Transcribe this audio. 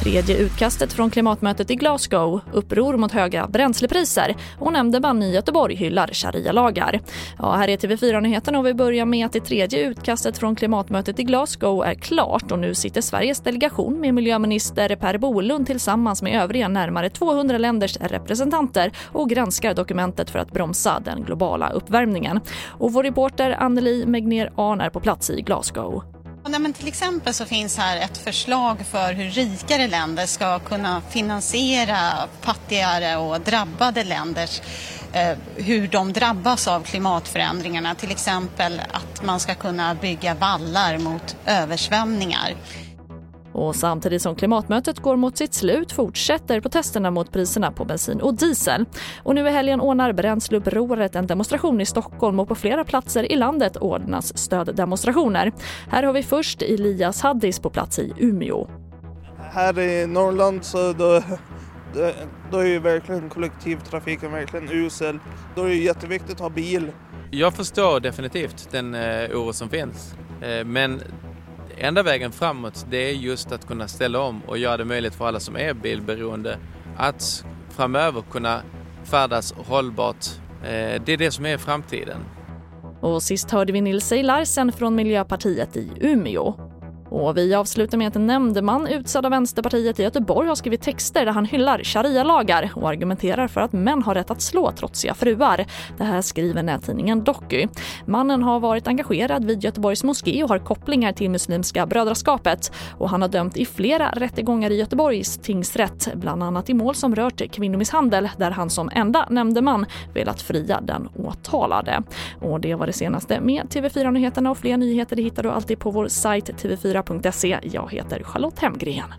Tredje utkastet från klimatmötet i Glasgow, uppror mot höga bränslepriser och nämndeman i Göteborg hyllar sharia-lagar. Ja, här är TV4-nyheterna och vi börjar med att det tredje utkastet från klimatmötet i Glasgow är klart och nu sitter Sveriges delegation med miljöminister Per Bolund tillsammans med övriga närmare 200 länders representanter och granskar dokumentet för att bromsa den globala uppvärmningen. Och vår reporter Anneli Megner Arn är på plats i Glasgow. Nej, men till exempel så finns här ett förslag för hur rikare länder ska kunna finansiera fattigare och drabbade länders eh, hur de drabbas av klimatförändringarna. Till exempel att man ska kunna bygga vallar mot översvämningar. Och samtidigt som klimatmötet går mot sitt slut fortsätter protesterna mot priserna på bensin och diesel. Och nu i helgen ordnar Bränsleupproret en demonstration i Stockholm och på flera platser i landet ordnas stöddemonstrationer. Här har vi först Elias Haddis på plats i Umeå. Här i Norrland så då, då, då är ju verkligen kollektivtrafiken verkligen usel. Då är det jätteviktigt att ha bil. Jag förstår definitivt den eh, oro som finns. Eh, men enda vägen framåt det är just att kunna ställa om och göra det möjligt för alla som är bilberoende att framöver kunna färdas hållbart. Eh, det är det som är framtiden. Och sist hörde vi Nils Larsen från Miljöpartiet i Umeå. Och vi avslutar med att en nämndeman utsedd av Vänsterpartiet i Göteborg har skrivit texter där han hyllar sharia-lagar och argumenterar för att män har rätt att slå trotsiga fruar. Det här skriver nättidningen Doku. Mannen har varit engagerad vid Göteborgs moské och har kopplingar till Muslimska brödraskapet och han har dömt i flera rättegångar i Göteborgs tingsrätt, bland annat i mål som rört kvinnomisshandel där han som enda nämndeman velat fria den åtalade. Och det var det senaste med TV4 Nyheterna och fler nyheter hittar du alltid på vår sajt tv4 4.se. Jag heter Charlotte Hemgren.